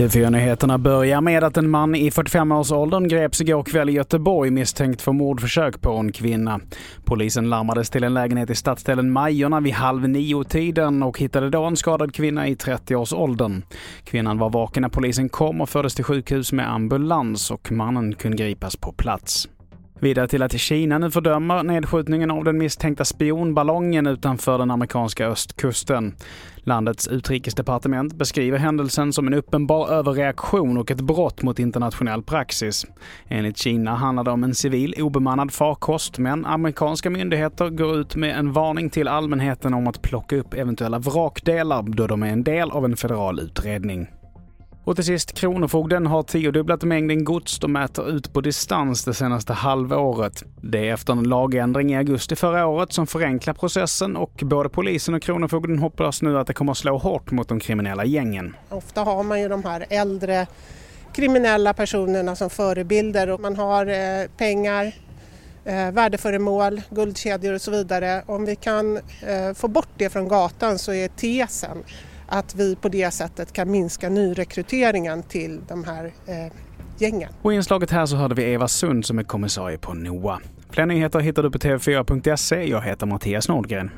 TV4-nyheterna börjar med att en man i 45-årsåldern greps igår kväll i Göteborg misstänkt för mordförsök på en kvinna. Polisen larmades till en lägenhet i stadsdelen Majorna vid halv nio-tiden och hittade då en skadad kvinna i 30-årsåldern. Kvinnan var vaken när polisen kom och fördes till sjukhus med ambulans och mannen kunde gripas på plats. Vidare till att Kina nu fördömer nedskjutningen av den misstänkta spionballongen utanför den amerikanska östkusten. Landets utrikesdepartement beskriver händelsen som en uppenbar överreaktion och ett brott mot internationell praxis. Enligt Kina handlar det om en civil obemannad farkost, men amerikanska myndigheter går ut med en varning till allmänheten om att plocka upp eventuella vrakdelar då de är en del av en federal utredning. Och till sist, Kronofogden har tiodubblat mängden gods de mäter ut på distans det senaste halvåret. Det är efter en lagändring i augusti förra året som förenklar processen och både polisen och Kronofogden hoppas nu att det kommer att slå hårt mot de kriminella gängen. Ofta har man ju de här äldre kriminella personerna som förebilder och man har eh, pengar, eh, värdeföremål, guldkedjor och så vidare. Om vi kan eh, få bort det från gatan så är tesen att vi på det sättet kan minska nyrekryteringen till de här eh, gängen. Och i inslaget här så hörde vi Eva Sund som är kommissarie på NOA. Fler nyheter hittar du på tv4.se. Jag heter Mattias Nordgren.